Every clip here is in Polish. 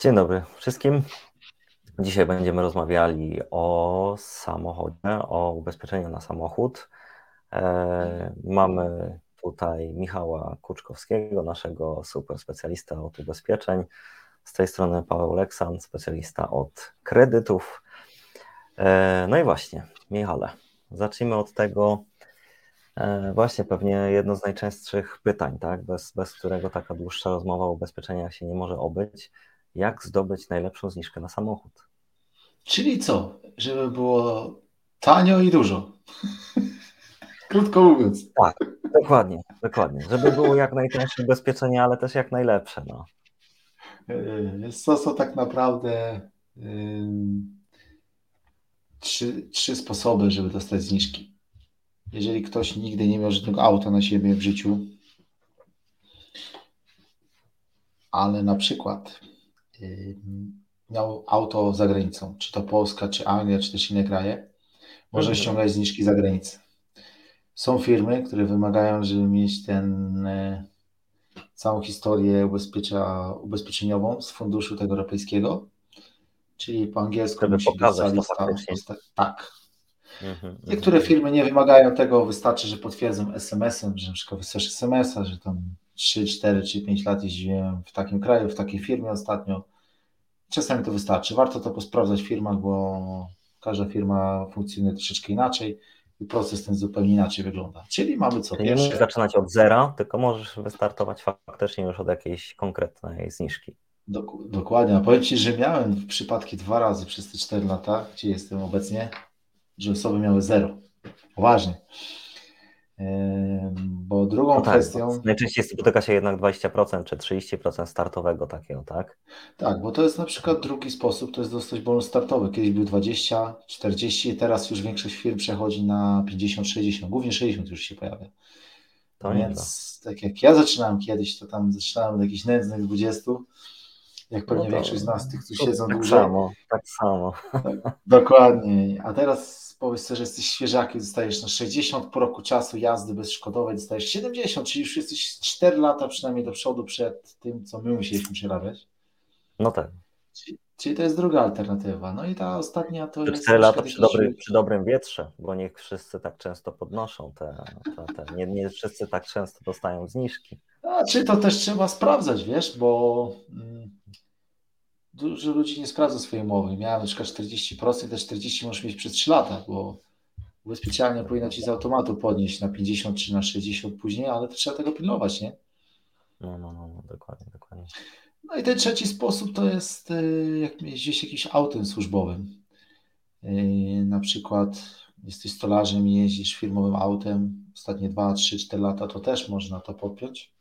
Dzień dobry wszystkim. Dzisiaj będziemy rozmawiali o samochodzie, o ubezpieczeniu na samochód. E, mamy tutaj Michała Kuczkowskiego, naszego super specjalista od ubezpieczeń. Z tej strony Paweł Leksan, specjalista od kredytów. E, no i właśnie, Michale, zacznijmy od tego, e, właśnie pewnie jedno z najczęstszych pytań, tak? bez, bez którego taka dłuższa rozmowa o ubezpieczeniach się nie może obyć jak zdobyć najlepszą zniżkę na samochód. Czyli co? Żeby było tanio i dużo. Krótko mówiąc. Tak, dokładnie, dokładnie. Żeby było jak najtańsze ubezpieczenie, ale też jak najlepsze. No. Jest to są tak naprawdę trzy, trzy sposoby, żeby dostać zniżki. Jeżeli ktoś nigdy nie miał żadnego auta na siebie w życiu, ale na przykład miał auto za granicą, czy to Polska, czy Anglia, czy też inne kraje, może ściągać zniżki za granicę. Są firmy, które wymagają, żeby mieć ten e, całą historię ubezpiecza, ubezpieczeniową z funduszu tego europejskiego, czyli po angielsku żeby musi pokazać być Tak. Mhm, Niektóre mhm. firmy nie wymagają tego, wystarczy, że potwierdzą SMS-em, że na przykład wysłać SMS-a, że tam 3, 4 czy 5 lat jeździłem w takim kraju, w takiej firmie ostatnio. Czasami to wystarczy. Warto to posprawdzać w firmach, bo każda firma funkcjonuje troszeczkę inaczej i proces ten zupełnie inaczej wygląda. Czyli mamy co Czyli pierwsze. Nie musisz zaczynać od zera, tylko możesz wystartować faktycznie już od jakiejś konkretnej zniżki. dokładnie. A powiem Ci, że miałem przypadki dwa razy przez te 4 lata, gdzie jestem obecnie, że osoby miały zero. Poważnie. Bo drugą no tak, kwestią. Najczęściej spotyka się jednak 20% czy 30% startowego takiego, tak? Tak, bo to jest na przykład drugi sposób, to jest dostać bonus startowy. Kiedyś był 20, 40, teraz już większość firm przechodzi na 50, 60, głównie 60 już się pojawia. To Więc tak jak ja zaczynałem kiedyś, to tam zaczynałem od jakichś nędznych 20, jak pewnie no większość z nas, tych, którzy siedzą tak dłużej. Samo, tak samo. Tak, dokładnie. A teraz powiedz sobie, że jesteś świeżakiem, dostajesz na 60 po roku czasu jazdy bezszkodowej, dostajesz 70, czyli już jesteś 4 lata przynajmniej do przodu przed tym, co my musieliśmy przerabiać. No tak. Czyli, czyli to jest druga alternatywa. No i ta ostatnia to jest... 4 lata przy, dobry, przy dobrym wietrze, bo nie wszyscy tak często podnoszą te, te, te nie, nie wszyscy tak często dostają zniżki. A, czy to też trzeba sprawdzać, wiesz, bo... Mm, dużo ludzi nie sprawdza swojej umowy. Miałem na przykład 40%, te 40 możesz mieć przez 3 lata, bo ubezpieczalnia powinna ci z automatu podnieść na 50 czy na 60 później, ale to trzeba tego pilnować, nie? No, no, no, no dokładnie, dokładnie. No i ten trzeci sposób to jest y, jak jeździsz jakimś autem służbowym. Y, na przykład jesteś stolarzem i jeździsz firmowym autem ostatnie 2, 3, 4 lata, to też można to podpiąć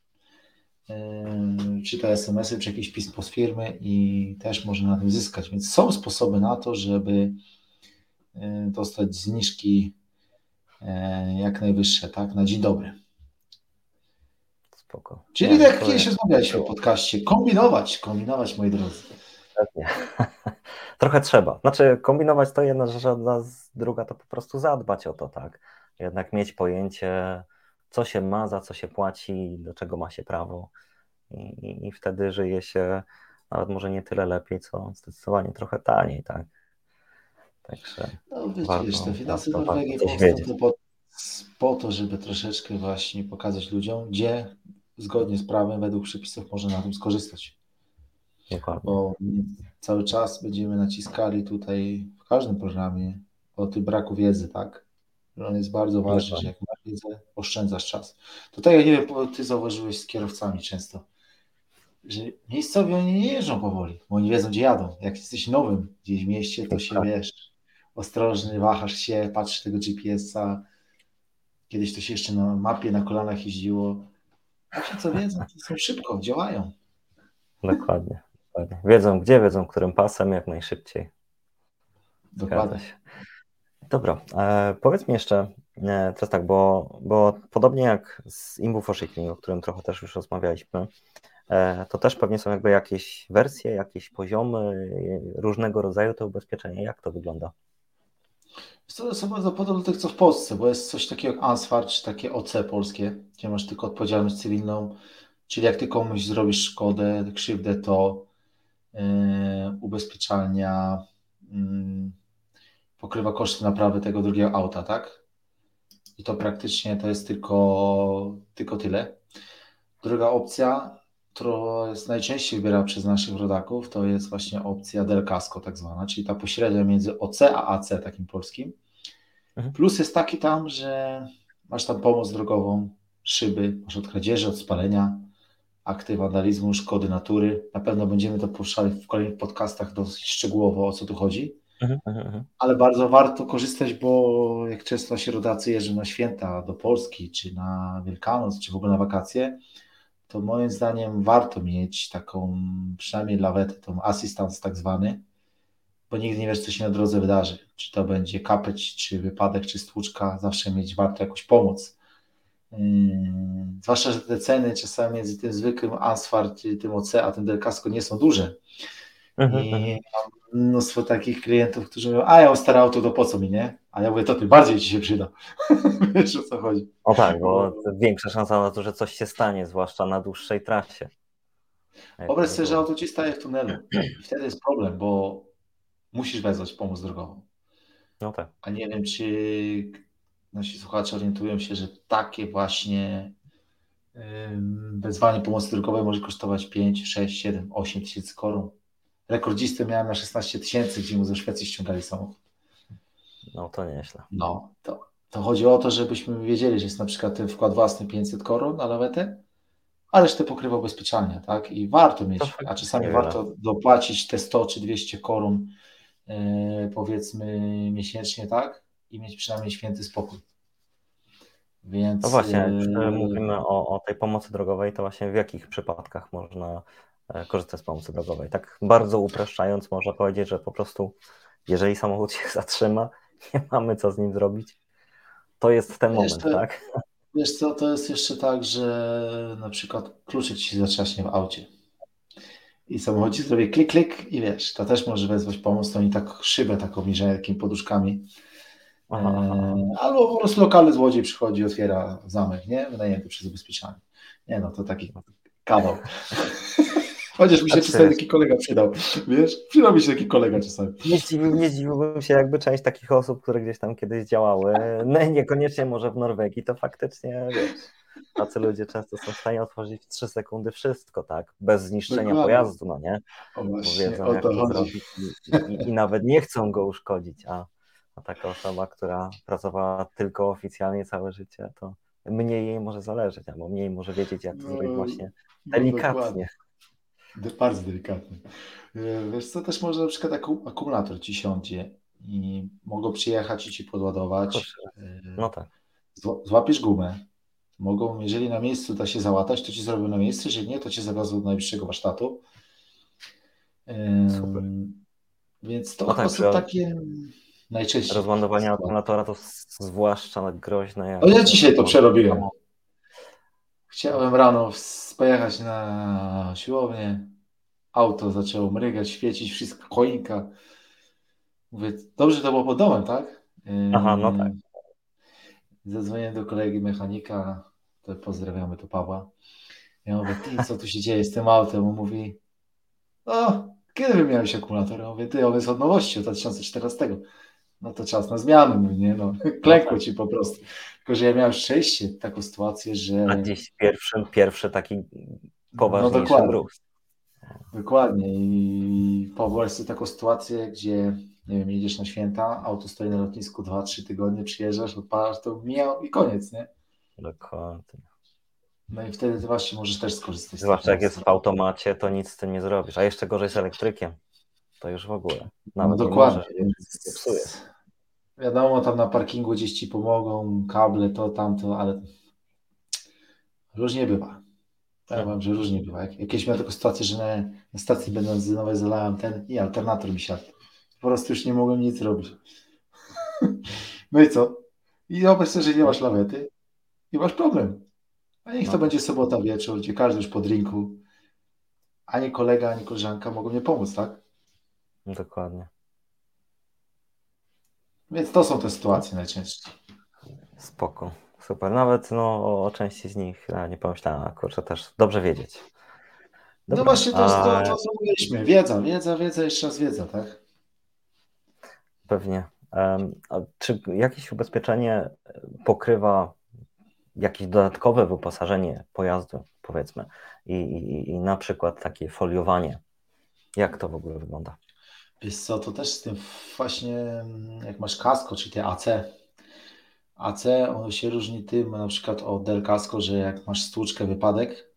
czyta SMS-y czy jakieś pismo z firmy i też może na tym zyskać. Więc są sposoby na to, żeby dostać zniżki jak najwyższe, tak, na dzień dobry. Spoko. Czyli tak jak kiedyś rozmawialiśmy w podcaście, kombinować, kombinować moi drodzy. Trochę trzeba. Znaczy kombinować to jedna rzecz, a druga to po prostu zadbać o to, tak. Jednak mieć pojęcie, co się ma, za co się płaci, do czego ma się prawo. I, i wtedy żyje się nawet może nie tyle lepiej, co zdecydowanie trochę taniej, tak? Także no, wiecie, warto, wiesz, te finanse Norwegii powstały po, po to, żeby troszeczkę właśnie pokazać ludziom, gdzie zgodnie z prawem, według przepisów można na tym skorzystać. Dokładnie. Bo cały czas będziemy naciskali tutaj w każdym programie o tym braku wiedzy, tak? On jest bardzo ważny, że jak masz wiedzę, oszczędzasz czas. Tutaj ja nie wiem, ty zauważyłeś z kierowcami często, że miejscowi oni nie jeżdżą powoli, bo oni wiedzą, gdzie jadą. Jak jesteś nowym gdzieś w mieście, to się tak. wiesz, ostrożny, wahasz się, patrzysz tego GPS-a. Kiedyś to się jeszcze na mapie na kolanach jeździło. A ci co wiedzą, to są szybko, działają. Dokładnie, dokładnie. Wiedzą gdzie, wiedzą którym pasem, jak najszybciej. Dokładnie. Dobra, e, powiedz mi jeszcze, e, teraz tak, bo, bo podobnie jak z Imbu for Shipping, o którym trochę też już rozmawialiśmy, e, to też pewnie są jakby jakieś wersje, jakieś poziomy różnego rodzaju te ubezpieczenia. Jak to wygląda? To jest bardzo podobne do tych, co w Polsce, bo jest coś takiego jak ANSFAR, czy takie OC polskie, gdzie masz tylko odpowiedzialność cywilną, czyli jak ty komuś zrobisz szkodę, krzywdę, to ubezpieczalnia mm, pokrywa koszty naprawy tego drugiego auta, tak? I to praktycznie to jest tylko, tylko tyle. Druga opcja, która jest najczęściej wybierana przez naszych rodaków, to jest właśnie opcja Del Casco tak zwana, czyli ta pośrednia między OC a AC takim polskim. Mhm. Plus jest taki tam, że masz tam pomoc drogową, szyby, masz od kradzieży, od spalenia, akty wandalizmu, szkody natury. Na pewno będziemy to poruszali w kolejnych podcastach dosyć szczegółowo, o co tu chodzi. Mhm, mhm, mhm. Ale bardzo warto korzystać, bo jak często nasi rodacy jeżdżą na święta do Polski, czy na Wielkanoc, czy w ogóle na wakacje, to moim zdaniem warto mieć taką przynajmniej lawetę, tą assistance tak zwany, bo nigdy nie wiesz, co się na drodze wydarzy. Czy to będzie kapeć, czy wypadek, czy stłuczka, zawsze mieć warto jakąś pomoc. Yy, zwłaszcza, że te ceny czasami między tym zwykłym Asfalt, tym OC, a tym Delcasco nie są duże. Mhm, I mhm. mam mnóstwo takich klientów, którzy mówią, a ja mam stare auto, to po co mi, nie? A ja mówię, to tym bardziej ci się przyda. Wiesz o co chodzi. O tak, bo większa szansa na to, że coś się stanie, zwłaszcza na dłuższej trasie. Wyobraź sobie, że auto ci staje w tunelu. I wtedy jest problem, bo musisz wezwać pomoc drogową. No tak. A nie wiem, czy nasi słuchacze orientują się, że takie właśnie wezwanie pomocy drogowej może kosztować 5, 6, 7, 8 tysięcy koron. Rekordzistę miałem na 16 tysięcy, gdzie mu ze Szwecji ściągali samochód. No to nieźle. No, to, to chodzi o to, żebyśmy wiedzieli, że jest na przykład ten wkład własny 500 koron na lawetę, a resztę pokrywa ubezpieczalnia, tak? I warto mieć, a czasami warto dopłacić te 100 czy 200 koron yy, powiedzmy miesięcznie, tak? I mieć przynajmniej święty spokój. Więc, no właśnie, yy... mówimy o, o tej pomocy drogowej, to właśnie w jakich przypadkach można e, korzystać z pomocy drogowej? Tak bardzo upraszczając, można powiedzieć, że po prostu jeżeli samochód się zatrzyma, nie mamy co z nim zrobić, to jest ten moment, jeszcze, tak? Wiesz co, to jest jeszcze tak, że na przykład kluczyk ci zatrzaśnie w aucie i samochodzi zrobi klik, klik i wiesz, to też może wezwać pomoc, to oni tak szybę taką obniżają takimi poduszkami. Aha, aha. E, albo po prostu lokalny złodziej przychodzi, otwiera zamek, nie? Wynajęty przez ubezpieczenie. Nie no, to taki kawał. Chociaż mi się czasami taki kolega przydał, wiesz? Przydał mi się taki kolega czasami. Nie, zdziwił, nie zdziwiłbym się, jakby część takich osób, które gdzieś tam kiedyś działały, no niekoniecznie może w Norwegii, to faktycznie, wiesz, tacy ludzie często są w stanie otworzyć w 3 sekundy wszystko, tak? Bez zniszczenia Dokładnie. pojazdu, no nie? O właśnie, Powiedzą, jak to, zrobić i, i, i, nawet nie chcą go uszkodzić, a, a taka osoba, która pracowała tylko oficjalnie całe życie, to mniej jej może zależeć, albo mniej może wiedzieć, jak to zrobić no, właśnie no delikatnie. No bardzo delikatny. E, wiesz co, też może na przykład akumulator ci siądzie i mogą przyjechać i ci podładować. E, no tak. Złapiesz gumę. Mogą, jeżeli na miejscu da się załatać, to ci zrobią na miejscu, jeżeli nie, to cię zawiozą do najbliższego warsztatu. E, Super. Więc to no tak, są takie najczęściej. Rozładowanie akumulatora to zwłaszcza groźne. Jak... ja dzisiaj to przerobiłem. Chciałem rano pojechać na siłownię, auto zaczęło mrygać, świecić, wszystko, choinka. Mówię, dobrze to było pod domem, tak? Aha, no tak. Zadzwoniłem do kolegi mechanika, to pozdrawiamy to Pawła. Ja mówię, ty, co tu się dzieje z tym autem? On mówi, no, kiedy wymieniałeś akumulator? Ja mówię, ty, on jest od nowości, od 2014. No to czas na zmianę, mówię, nie no, klękło ci po prostu. Tylko, że ja miałem szczęście, taką sytuację, że... A gdzieś pierwszy, pierwszy taki poważniejszy no, dokładnie. ruch. Dokładnie i powołasz sobie taką sytuację, gdzie nie wiem, jedziesz na święta, auto stoi na lotnisku 2-3 tygodnie, przyjeżdżasz, odpalasz, to mijał i koniec, nie? Dokładnie. No i wtedy właśnie możesz też skorzystać. Zwłaszcza jak jest w automacie, to nic z tym nie zrobisz. A jeszcze gorzej z elektrykiem. To już w ogóle. Nawet no dokładnie. Nie możesz, Wiadomo, tam na parkingu gdzieś ci pomogą, kable, to, tamto, ale różnie bywa. Ja wam, że różnie bywa. Jak, jakieś miałem taką sytuację, że na, na stacji benzynowej zalałem ten i alternator mi siadł. Po prostu już nie mogłem nic zrobić. No i co? I wyobraź sobie, że nie masz lawety i masz problem. A niech to no. będzie sobota wieczór, gdzie każdy już po drinku. Ani kolega, ani koleżanka mogą mnie pomóc, tak? Dokładnie. Więc to są te sytuacje najczęściej. Spoko. Super. Nawet no, o części z nich ja nie pomyślałem, kurczę, też dobrze wiedzieć. Dobra, no właśnie to, a... to, to co mówiliśmy. Wiedza, wiedza, wiedza, jeszcze raz wiedza, tak? Pewnie. A czy jakieś ubezpieczenie pokrywa jakieś dodatkowe wyposażenie pojazdu, powiedzmy, i, i, i na przykład takie foliowanie? Jak to w ogóle wygląda? Wiesz co, to też z tym właśnie, jak masz kasko, czyli te AC. AC, ono się różni tym na przykład od Del Casco, że jak masz stłuczkę, wypadek,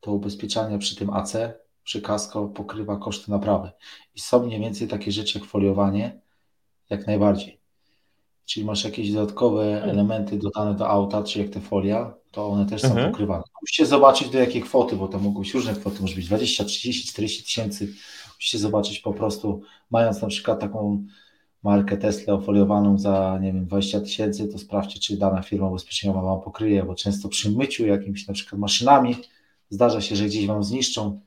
to ubezpieczenie przy tym AC, przy kasko pokrywa koszty naprawy. I są mniej więcej takie rzeczy jak foliowanie, jak najbardziej. Czyli masz jakieś dodatkowe mhm. elementy dodane do auta, czy jak te folia, to one też są mhm. pokrywane. Musicie zobaczyć do jakiej kwoty, bo to mogą być różne kwoty, może być 20, 30, 40 tysięcy. Musicie zobaczyć po prostu, mając na przykład taką markę Tesla ofoliowaną za, nie wiem, 20 tysięcy, to sprawdźcie, czy dana firma ubezpieczeniowa Wam pokryje, bo często przy myciu jakimiś na przykład maszynami zdarza się, że gdzieś Wam zniszczą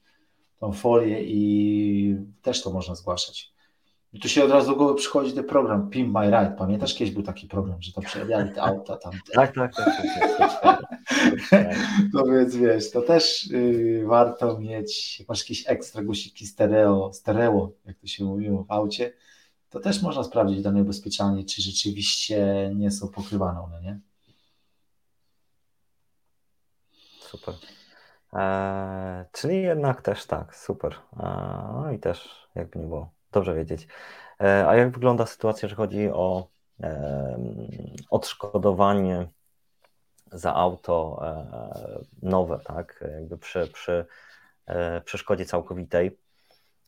tą folię i też to można zgłaszać. I tu się od razu do głowy przychodzi ten program Pimp My Ride. Pamiętasz, kiedyś był taki program, że to przejawiali te auta tam. Tak, tak, tak. tak, tak, tak. to więc wiesz, to też yy, warto mieć, masz jakieś ekstra guziki stereo, stereo, jak to się mówiło w aucie, to też można sprawdzić dane ubezpieczalnie, czy rzeczywiście nie są pokrywane one, nie? Super. Eee, czyli jednak też tak, super. Eee, no i też jakby nie było, dobrze wiedzieć. Eee, a jak wygląda sytuacja, jeżeli chodzi o odszkodowanie za auto e, nowe, tak? Jakby przy, przy, e, przy szkodzie całkowitej.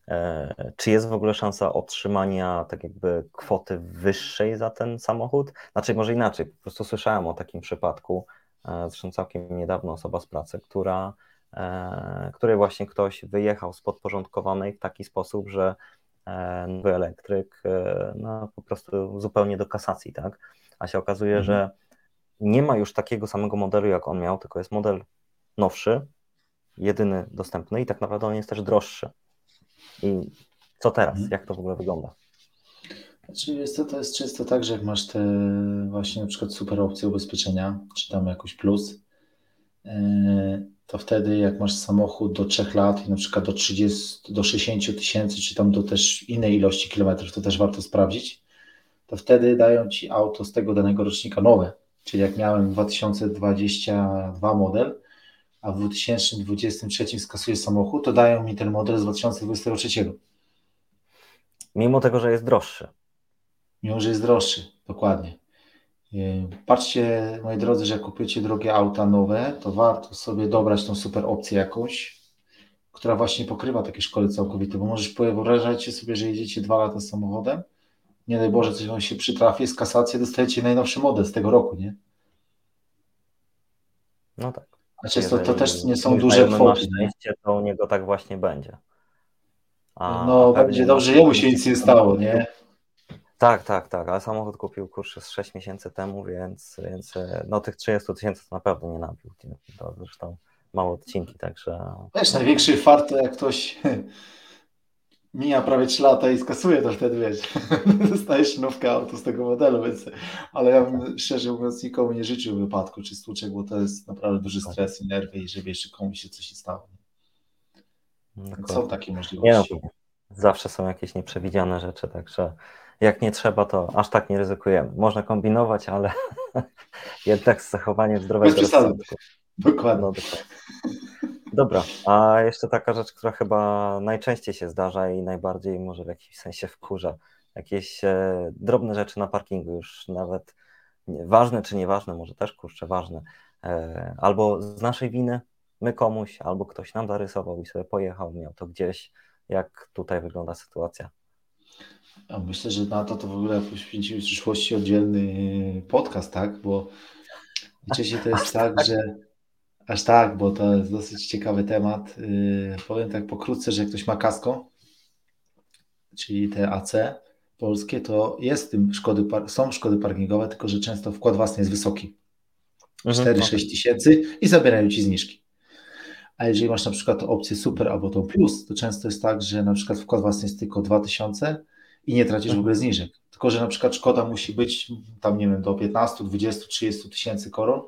E, czy jest w ogóle szansa otrzymania tak jakby kwoty wyższej za ten samochód? Znaczy, może inaczej, po prostu słyszałem o takim przypadku, zresztą całkiem niedawno osoba z pracy, która, której właśnie ktoś wyjechał z podporządkowanej w taki sposób, że nowy elektryk no, po prostu zupełnie do kasacji, tak? A się okazuje, mhm. że nie ma już takiego samego modelu, jak on miał, tylko jest model nowszy, jedyny dostępny i tak naprawdę on jest też droższy. I co teraz? Mhm. Jak to w ogóle wygląda? Znaczy jest to, to jest często tak, że jak masz te właśnie na przykład super opcje ubezpieczenia, czy tam jakoś plus, e, to wtedy jak masz samochód do 3 lat i na przykład do 30, do 60 tysięcy, czy tam do też innej ilości kilometrów, to też warto sprawdzić, to wtedy dają Ci auto z tego danego rocznika nowe. Czyli jak miałem 2022 model, a w 2023 skasuję samochód, to dają mi ten model z 2023. Mimo tego, że jest droższy. Mimo, że jest droższy, dokładnie. Yy, patrzcie, moi drodzy, że jak kupujecie drogie auta nowe, to warto sobie dobrać tą super opcję jakąś, która właśnie pokrywa takie szkoły całkowite, bo możesz wyobrażajcie sobie, że jedziecie dwa lata samochodem, nie daj Boże, coś wam się przytrafi, z kasacji dostajecie najnowszy model z tego roku, nie? No tak. A często to też nie są duże kwoty. Na szczęście to u niego tak właśnie będzie. A no, będzie dobrze, jemu się nic nie stało, nie? Tak, tak, tak, ale samochód kupił kurczę z 6 miesięcy temu, więc, więc no tych 30 tysięcy to na pewno nie nabił. To zresztą małe odcinki, także... Wiesz, największy fart to jak ktoś mija prawie 3 lata i skasuje, to wtedy wiesz, dostajesz nowkę auto z tego modelu, więc, ale ja bym szczerze mówiąc nikomu nie życzył wypadku czy stłuczek, bo to jest naprawdę duży tak. stres i nerwy i żeby jeszcze komuś się coś stało. Są takie możliwości. Nie no, zawsze są jakieś nieprzewidziane rzeczy, także jak nie trzeba, to aż tak nie ryzykujemy. Można kombinować, ale jednak z zachowaniem zdrowego rozsądku. Dokładnie. No, dokładnie. Dobra, a jeszcze taka rzecz, która chyba najczęściej się zdarza i najbardziej może w jakimś sensie wkurza. Jakieś e, drobne rzeczy na parkingu, już nawet nie, ważne czy nieważne, może też kurczę, ważne. E, albo z naszej winy my komuś, albo ktoś nam zarysował i sobie pojechał, miał to gdzieś. Jak tutaj wygląda sytuacja? myślę, że na to to w ogóle poświęcimy w przyszłości oddzielny podcast, tak? Bo wiecie, to jest tak, że Aż tak, bo to jest dosyć ciekawy temat. Yy, powiem tak pokrótce, że jak ktoś ma kasko, czyli te AC polskie, to jest tym szkody, są szkody parkingowe, tylko że często wkład własny jest wysoki. 4-6 mhm, tysięcy i zabierają ci zniżki. A jeżeli masz na przykład opcję super albo to plus, to często jest tak, że na przykład wkład własny jest tylko 2000 i nie tracisz w ogóle zniżek. Tylko, że na przykład szkoda musi być tam, nie wiem, do 15, 20, 30 tysięcy koron,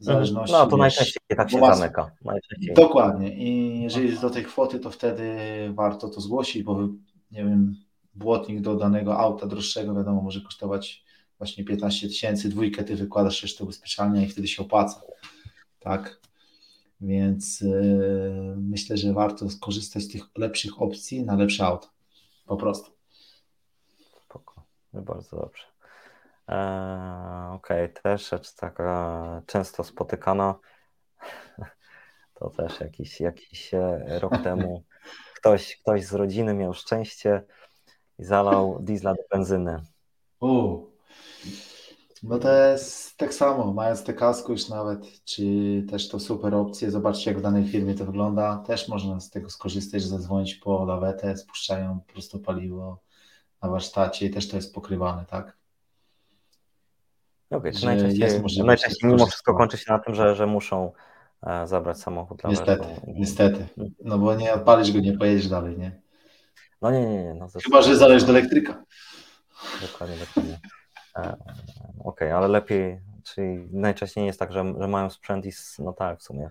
w zależności. No to wiesz, najczęściej tak się zamyka. Najczęściej. Dokładnie. I jeżeli jest do tej kwoty, to wtedy warto to zgłosić, bo nie wiem, błotnik do danego auta droższego, wiadomo, może kosztować właśnie 15 tysięcy, dwójkę ty wykładasz jeszcze ubezpieczalnia i wtedy się opłaca. Tak. Więc yy, myślę, że warto skorzystać z tych lepszych opcji na lepsze auto. Po prostu. Spoko. No bardzo dobrze. Eee, Okej, okay. też rzecz taka często spotykana. To też jakiś, jakiś e, rok temu ktoś, ktoś z rodziny miał szczęście i zalał diesla do benzyny. U. No to jest tak samo, mając te kasko już nawet, czy też to super opcje, zobaczcie jak w danej firmie to wygląda, też można z tego skorzystać, że zadzwonić po lawetę, spuszczają prosto paliwo na warsztacie i też to jest pokrywane, tak? Okay, najczęściej, najczęściej mimo wszystko kończy się na tym, że, że muszą e, zabrać samochód Niestety, niestety, no bo nie odpalisz go, nie pojedziesz dalej, nie? No nie, nie, nie. No, Chyba, że zależy do elektryka. Dokładnie, dokładnie. E, Okej, okay, ale lepiej, czyli najczęściej jest tak, że, że mają sprzęt i no tak, w sumie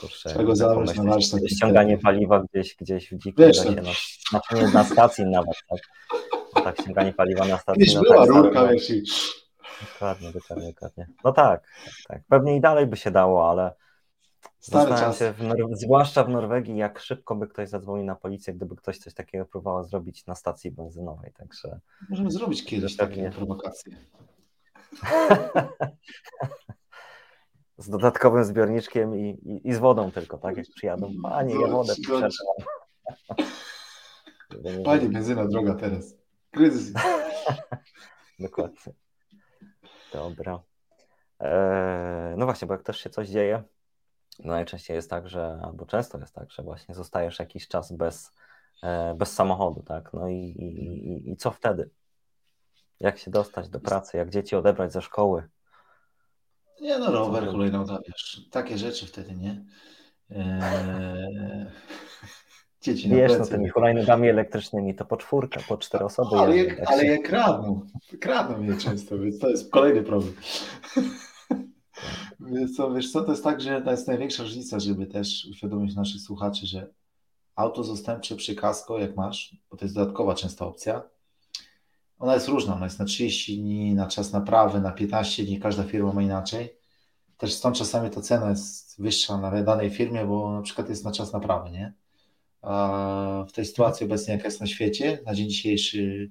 Kurczę, Czego zależy na warsztat. Ściąganie paliwa gdzieś, gdzieś w dzikim lesie, no. na, znaczy na stacji nawet, tak. No tak, ściąganie paliwa na stacji. Kiedyś no, była tak, rurka, wiesz, i... Dokładnie, dokładnie, dokładnie. No tak, tak, pewnie i dalej by się dało, ale Zastanawiam się, w Nor- zwłaszcza w Norwegii, jak szybko by ktoś zadzwonił na policję, gdyby ktoś coś takiego próbował zrobić na stacji benzynowej. Także możemy zrobić kiedyś takie prowokacje. z dodatkowym zbiorniczkiem i, i, i, z wodą tylko, tak? Jak przyjadą. Panie, ja wodę. Panie, benzyna droga teraz. Kryzys. Dokładnie. Dobra. Eee, no właśnie, bo jak też się coś dzieje, no najczęściej jest tak, że, albo często jest tak, że właśnie zostajesz jakiś czas bez, e, bez samochodu, tak? No i, i, i co wtedy? Jak się dostać do pracy? Jak dzieci odebrać ze szkoły? Nie no, rower, hulajnoga, wiesz, takie rzeczy wtedy, nie? Eee... Dzieci Wiesz, no tymi hulajnogami elektrycznymi to po czwórkę, po cztery osoby. Ale, jak, tak ale jak kradną, kradną mnie często, więc to jest kolejny problem. Wiesz co, wiesz co, to jest tak, że to jest największa różnica, żeby też uświadomić naszych słuchaczy, że auto zastępcze przy kasko, jak masz, bo to jest dodatkowa częsta opcja, ona jest różna, ona jest na 30 dni, na czas naprawy, na 15 dni, każda firma ma inaczej. Też stąd czasami ta cena jest wyższa na danej firmie, bo na przykład jest na czas naprawy, nie? W tej sytuacji obecnie, jaka jest na świecie, na dzień dzisiejszy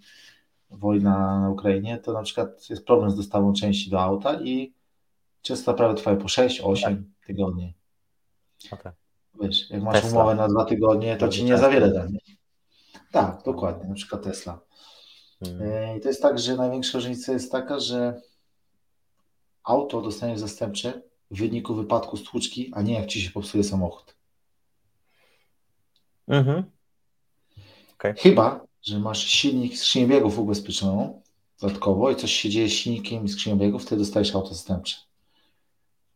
wojna na Ukrainie, to na przykład jest problem z dostawą części do auta i często naprawdę trwają po 6-8 tak. tygodni. Okay. Wiesz, jak masz Tesla. umowę na dwa tygodnie, to ci nie za wiele da. Tak, dokładnie, na przykład Tesla. Hmm. E, I to jest tak, że największa różnica jest taka, że auto dostaniesz zastępcze w wyniku wypadku stłuczki, a nie jak ci się popsuje samochód. Mhm. Okay. Chyba, że masz silnik skrzynię biegów ubezpieczoną dodatkowo i coś się dzieje z silnikiem i skrzynią biegów, wtedy dostajesz auto zastępcze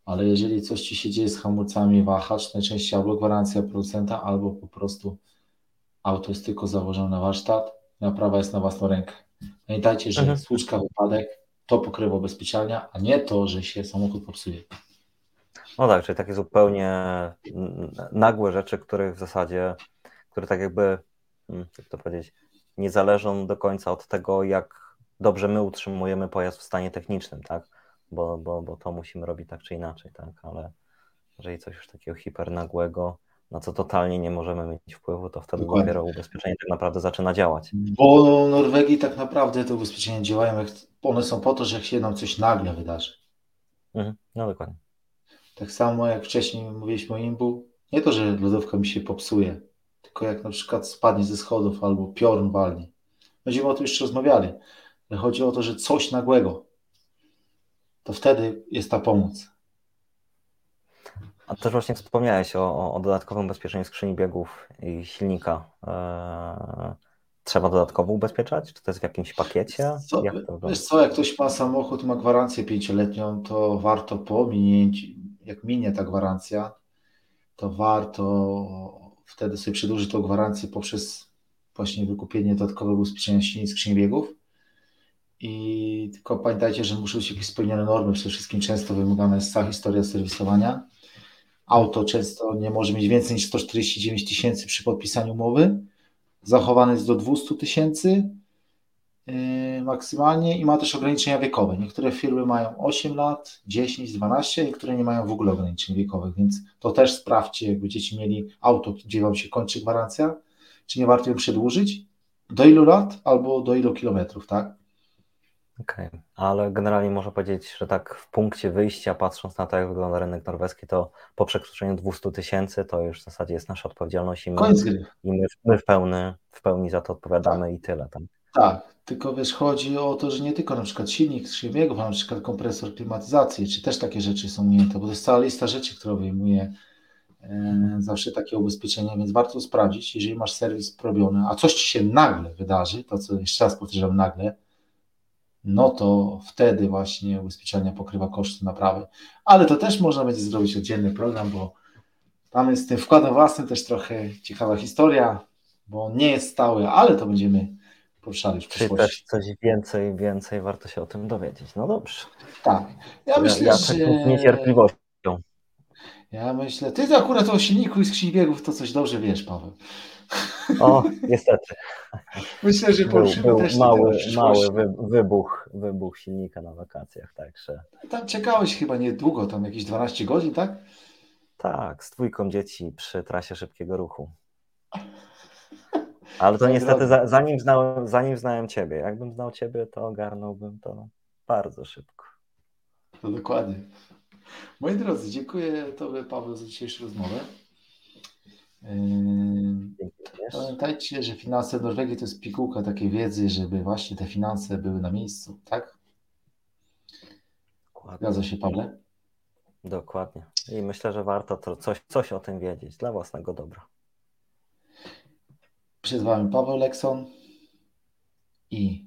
ale jeżeli coś Ci się dzieje z hamulcami, wahacz, najczęściej albo gwarancja producenta, albo po prostu auto jest tylko założone na warsztat, naprawa jest na własną rękę. Pamiętajcie, że mhm. słuczka, wypadek to pokrywa ubezpieczalnia, a nie to, że się samochód popsuje. No tak, czyli takie zupełnie nagłe rzeczy, których w zasadzie, które tak jakby, hmm, jak to powiedzieć, nie zależą do końca od tego, jak dobrze my utrzymujemy pojazd w stanie technicznym, tak? bo, bo, bo to musimy robić tak czy inaczej, tak, ale jeżeli coś już takiego hipernagłego, na co totalnie nie możemy mieć wpływu, to wtedy Dokładnie. dopiero ubezpieczenie tak naprawdę zaczyna działać. Bo w Norwegii tak naprawdę te ubezpieczenia działają, jak, one są po to, że jak się nam coś nagle wydarzy. Mhm, no dokładnie. Tak samo jak wcześniej mówiliśmy o imbu, nie to, że lodówka mi się popsuje, tylko jak na przykład spadnie ze schodów albo piorun walnie. Będziemy o tym jeszcze rozmawiali, ale chodzi o to, że coś nagłego, to wtedy jest ta pomoc. A też właśnie wspomniałeś o, o dodatkowym ubezpieczeniu skrzyni biegów i silnika. Eee, trzeba dodatkowo ubezpieczać? Czy to jest w jakimś pakiecie? Co, jak wiesz co, jak ktoś ma samochód, ma gwarancję pięcioletnią, to warto po minięciu, jak minie ta gwarancja, to warto wtedy sobie przedłużyć tą gwarancję poprzez właśnie wykupienie dodatkowego ubezpieczenia skrzyni biegów I tylko pamiętajcie, że muszą być jakieś spełnione normy. Przede wszystkim często wymagana jest cała historia serwisowania. Auto często nie może mieć więcej niż 149 tysięcy przy podpisaniu umowy. Zachowane jest do 200 tysięcy maksymalnie i ma też ograniczenia wiekowe. Niektóre firmy mają 8 lat, 10, 12, niektóre nie mają w ogóle ograniczeń wiekowych, więc to też sprawdźcie, jak będziecie mieli auto, gdzie Wam się kończy gwarancja, czy nie warto ją przedłużyć, do ilu lat albo do ilu kilometrów, tak? Okej, okay. ale generalnie można powiedzieć, że tak w punkcie wyjścia, patrząc na to, jak wygląda rynek norweski, to po przekroczeniu 200 tysięcy to już w zasadzie jest nasza odpowiedzialność i my, i my, my w, pełni, w pełni za to odpowiadamy tak. i tyle. Tak? tak, tylko wiesz, chodzi o to, że nie tylko na przykład silnik skrzywiego, ale na przykład kompresor klimatyzacji, czy też takie rzeczy są ujęte, bo to jest cała lista rzeczy, która obejmuje e, zawsze takie ubezpieczenia, więc warto sprawdzić, jeżeli masz serwis robiony, a coś ci się nagle wydarzy, to co jeszcze raz powtarzam, nagle, no to wtedy właśnie ubezpieczenia pokrywa koszty naprawy. Ale to też można będzie zrobić oddzielny program, bo tam jest z tym wkładem własnym też trochę ciekawa historia, bo nie jest stały, ale to będziemy poruszali w przyszłości. Czyli też coś więcej, więcej warto się o tym dowiedzieć. No dobrze. Tak. Ja myślę, ja, ja że... Tak niecierpliwością. Ja myślę, ty to akurat o silniku i skrzyni biegów to coś dobrze wiesz, Paweł. O, niestety. Myślę, że był, był też mały, mały wybuch, wybuch silnika na wakacjach, także. Tam czekałeś chyba niedługo, tam jakieś 12 godzin, tak? Tak, z dwójką dzieci przy trasie szybkiego ruchu. Ale to niestety za, zanim, znałem, zanim znałem Ciebie. Jakbym znał Ciebie, to ogarnąłbym to bardzo szybko. To dokładnie. Moi drodzy, dziękuję Tobie, Paweł, za dzisiejszą rozmowę. Pamiętajcie, że finanse Norwegii to jest pigułka takiej wiedzy, żeby właśnie te finanse były na miejscu, tak? Zgadza się, Pawle? Dokładnie. I myślę, że warto to coś, coś o tym wiedzieć dla własnego dobra. Przed Wami Paweł Lekson i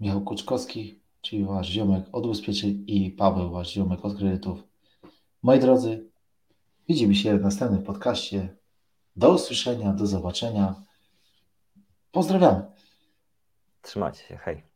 Michał Kuczkowski, czyli Wasz ziomek od ubezpieczeń i Paweł, Wasz ziomek od kredytów. Moi drodzy, widzimy się w następnym podcaście do usłyszenia, do zobaczenia. Pozdrawiamy. Trzymajcie się, hej.